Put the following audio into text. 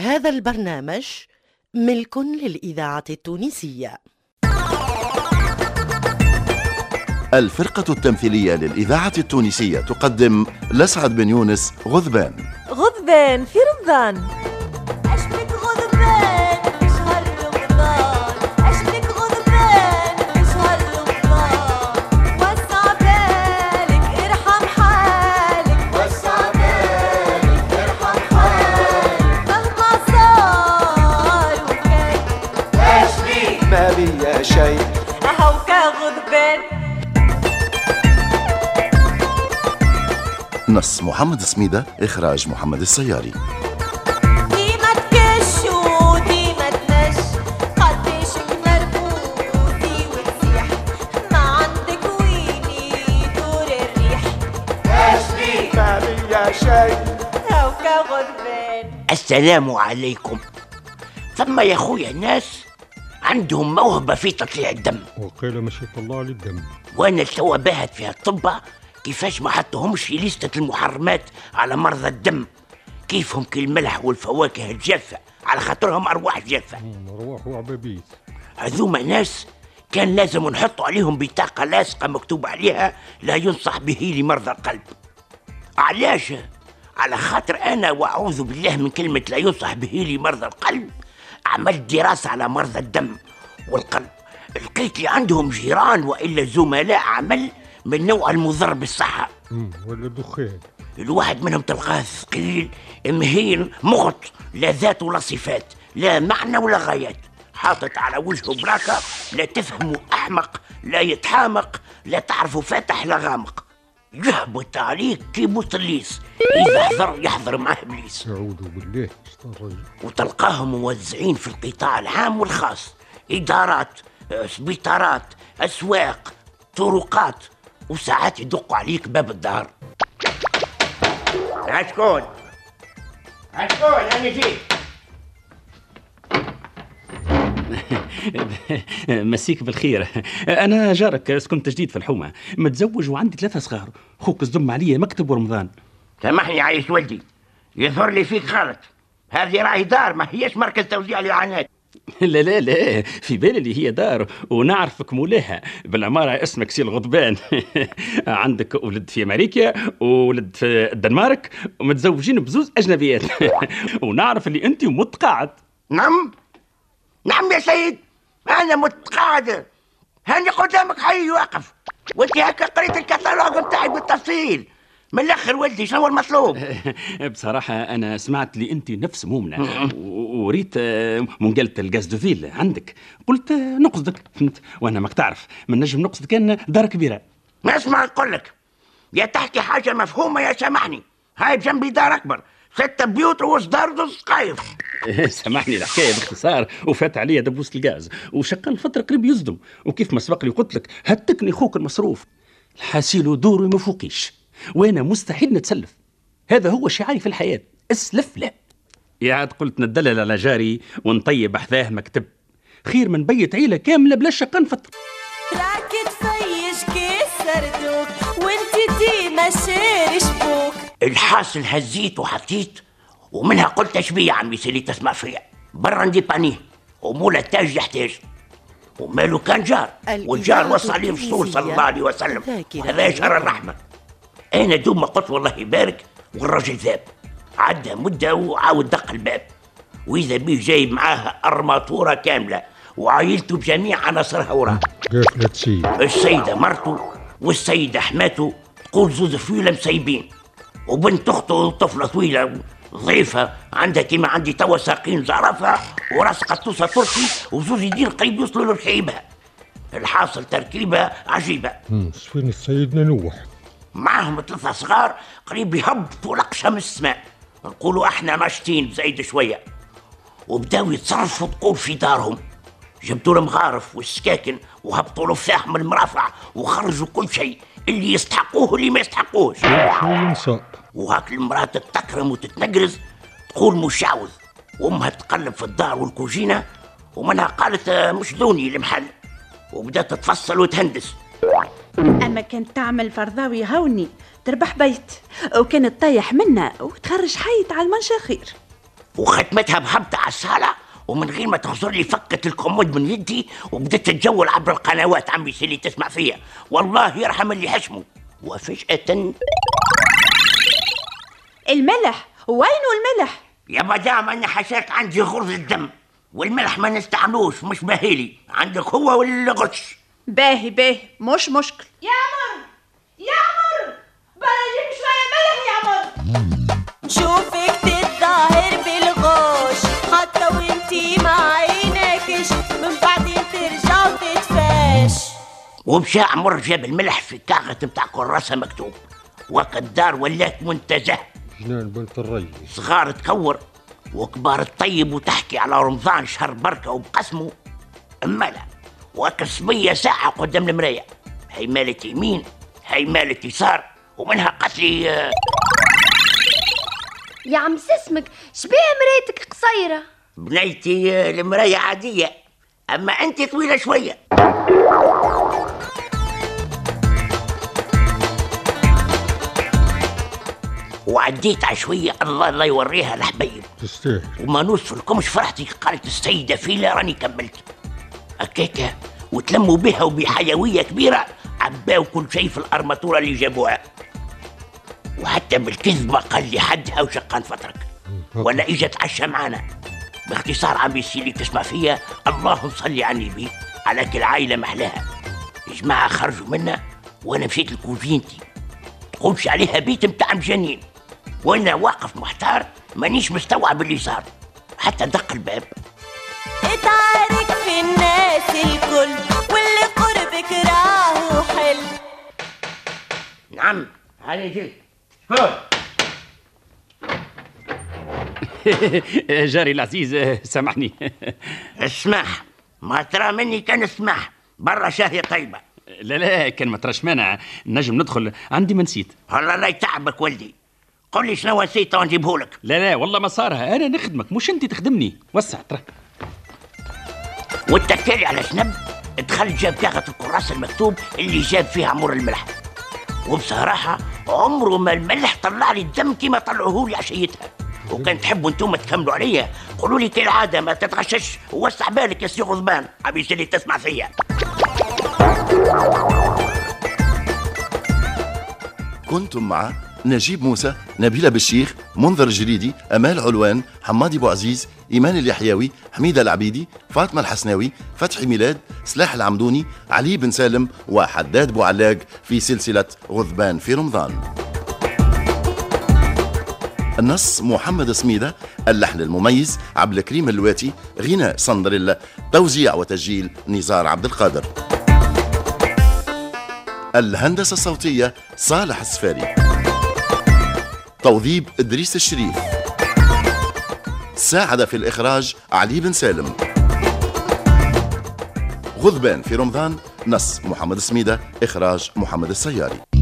هذا البرنامج ملك للإذاعة التونسية. الفرقة التمثيلية للإذاعة التونسية تقدم لسعد بن يونس غذبان غضبان في رمضان. ما بيا شيء هوكا غضبان نص محمد سميدة إخراج محمد السياري ديما تكش وديما تنش. قديشك مربوطي وتسيح. ما عندك ويني دور الريح. ما بيا شيء هوكا غضبان السلام عليكم. ثم يا خويا ناس عندهم موهبة في تطليع الدم. وقيل مش يطلع لي الدم وأنا توا باهت في الطب كيفاش ما حطهمش في لستة المحرمات على مرضى الدم؟ كيفهم كالملح والفواكه الجافة؟ على خاطرهم أرواح جافة. روح وعبابيت هذوما ناس كان لازم نحطوا عليهم بطاقة لاصقة مكتوب عليها لا ينصح به لمرضى القلب. علاش؟ على خاطر أنا وأعوذ بالله من كلمة لا ينصح به لمرضى القلب. عملت دراسة على مرضى الدم والقلب. لقيت لي عندهم جيران وإلا زملاء عمل من نوع المضر بالصحة. ولا دخان. الواحد منهم تلقاه ثقيل مهين مغط لا ذات ولا صفات لا معنى ولا غايات. حاطط على وجهه براكة لا تفهموا أحمق لا يتحامق لا تعرفوا فاتح لا غامق. يهبط عليك كي بوطليس إذا حضر يحضر معاه إبليس. أعوذ بالله. وتلقاهم موزعين في القطاع العام والخاص. إدارات سبيطارات أسواق طرقات. وساعات يدقوا عليك باب الدار هشكون هشكون أنا جيت. مسيك بالخير. أنا جارك سكنت جديد في الحومة. متزوج وعندي ثلاثة صغار. خوك الزم عليا مكتب ورمضان. سامحني عايش ولدي. يظهر لي فيك غلط. هذه راهي دار ما هيش مركز توزيع الإعانات. لا لا لا. في بالي اللي هي دار ونعرفك مولاها. بالعمارة اسمك سي الغضبان. عندك ولد في أمريكا وولد في الدنمارك ومتزوجين بزوز أجنبيات. ونعرف اللي أنت متقاعد نعم؟ نعم يا سيد أنا متقاعد هاني قدامك حي واقف. وانت هكا قريت الكتالوج بتاعي بالتفصيل. من الأخر ولدي شنو المطلوب؟ بصراحة أنا سمعت لي أنت نفس مؤمنة و- وريت آه، منقلة ال gaz de ville عندك. قلت آه، نقصدك. فهمت؟ وأنا ماك تعرف. من نجم نقصد كان دار كبيرة. ما اسمع نقول لك. يا تحكي حاجة مفهومة يا سامحني. هاي بجنبي دار أكبر. ستة بيوت وصدار ودوس قايف سامحني الحكاية باختصار. وفات عليا دبوس الغاز. وشغال فتره قريب يصدم. وكيف ما سبق لي قلت لك هتكني خوك المصروف. الحاسيل دوري ما فوقيش. وأنا مستحيل نتسلف. هذا هو شعاري في الحياة. اسلف لا. يا عاد قلت ندلل على جاري ونطيب حذاه مكتب. خير من بيت عيلة كاملة بلا شقه نفطر الحاصل هزيت وحطيت ومنها قلت اش بيا عمي سيلي تسمع فيا؟ برا نديبانيه ومولا التاج يحتاج. وماله كان جار والجار وصى عليه الرسول صلى الله عليه وسلم. هذا شهر الرحمة. أنا دوم ما قلت والله يبارك والراجل ذاب. عدى مدة وعاود دق الباب. وإذا بيه جايب معاه أرماتورة كاملة وعائلته بجميع عناصرها وراه السيدة مرته والسيدة حماته تقول زوز فيلة مسيبين وبنت أخته طفلة طويلة ضعيفة. عندها كيما عندي توا ساقين زعرفة وراس قطوسة تركي وزوز يدين قريب يوصلوا لركيبها الحاصل تركيبة عجيبة. سفين سيدنا نوح؟ معاهم ثلاثة صغار قريب يهبطوا لقشة من السماء. نقولوا إحنا ماشتين زايد شوية. وبداو يتصرفوا تقول في دارهم. جبتوا المغارف والسكاكن وهبطوا له فلاح من المرافع وخرجوا كل شيء. اللي يستحقوه واللي ما يستحقوهش. شو ينصاب وهاك المرأة تتكرم وتتنقرز تقول مشعوذ وامها تقلب في الدار والكوجينة ومنها قالت آه، مش دوني المحل. وبدأت تتفصل وتهندس. أما كانت تعمل فرضاوي هوني تربح بيت وكانت طيح منا وتخرج حيط على المنشا خير. وختمتها بهبطة على الصالة. ومن غير ما تخزر لي فكت ال commande من يدي وبدت تتجول عبر القنوات عمي اللي تسمع فيها. والله يرحم اللي حشمه. وفجأة الملح. وينه الملح؟ يا مدام أنا حشاك عندي ضغط الدم والملح ما نستعملوش مش باهيلي. عندك هو ولا غش؟ باهي باهي. مش مشكل. يا عمر! يا عمر! بلا جيب شوية ملح يا عمر. نشوفك ومشى عمر جاب الملح في كاغة متاع كراسة مكتوب. وقت دار ولات منتزه. جنان بنت الري صغار تكور. وكبار تطيب وتحكي على رمضان شهر بركة وبقسمه. أما لا. وكصبية ساعة قدام المراية. هي مالت يمين هي مالت يسار ومنها قتلي آه، يا عم اسمك شبيه مريتك قصيرة. بنيتي المراية عادية. أما أنت طويلة شوية. وعديت على شوية. الله الله يوريها الحبيب تستاهل. وما نوصلكمش فرحتي قالت السيدة فيلا راني كملت. هكاكا وتلموا بها وبحيوية كبيرة عباو كل شيء في الأرماتورة اللي جابوها. وحتى بالكذب ما قال لي حدها وشقان فترك ولا اجى تعشى معانا باختصار عمي السي اللي تسمع فيا اللهم صلي على النبي على كل عائلة محلاها. الجماعة خرجوا منا وأنا مشيت لكوزينتي. تقولش عليها بيت متاع مجانين وأنا واقف محتار مانيش مستوعب اللي صار. حتى دق الباب. اتعارك في الناس الكل واللي قربك راهو حل. نعم هاني جيت جاري العزيز سامحني. اسمح ما ترى مني كان اسمح. برا شاهية طيبة. لا لا كان ما تراش مانع نجم ندخل. عندي ما نسيت الله لا يتعبك ولدي. قل لي شنو نسيت ونجيبهولك لا لا والله ما صارها. أنا نخدمك مش أنت تخدمني. وسع ترى. والتكالي على شنب؟ دخل جاب كاغة الكراسة المكتوب اللي جاب فيها عمر الملح. وبصراحة عمره ما الملح طلع لي الدم كما طلعوه لي عشيتها وكان تحبوا أنتم تكملوا عليا؟ قولوا لي كالعادة ما تتغشش. ووسع بالك يا سي غضبان عبيس اللي تسمع فيا. كنتم مع نجيب موسى نبيلة بالشيخ منذر الجريدي أمال علوان حمادي بو عزيز إيمان اليحيوي حميدة العبيدي فاطمة الحسناوي فتحي ميلاد سلاح العمدوني علي بن سالم وحداد بو علاق في سلسلة غضبان في رمضان. النص محمد سميدة اللحن المميز عبد الكريم اللواتي غناء صندريلا توزيع وتسجيل نزار عبد القادر. الهندسة الصوتية صالح السفاري. توظيب إدريس الشريف. ساعد في الإخراج علي بن سالم. غضبان في رمضان نص محمد سميدة إخراج محمد السياري.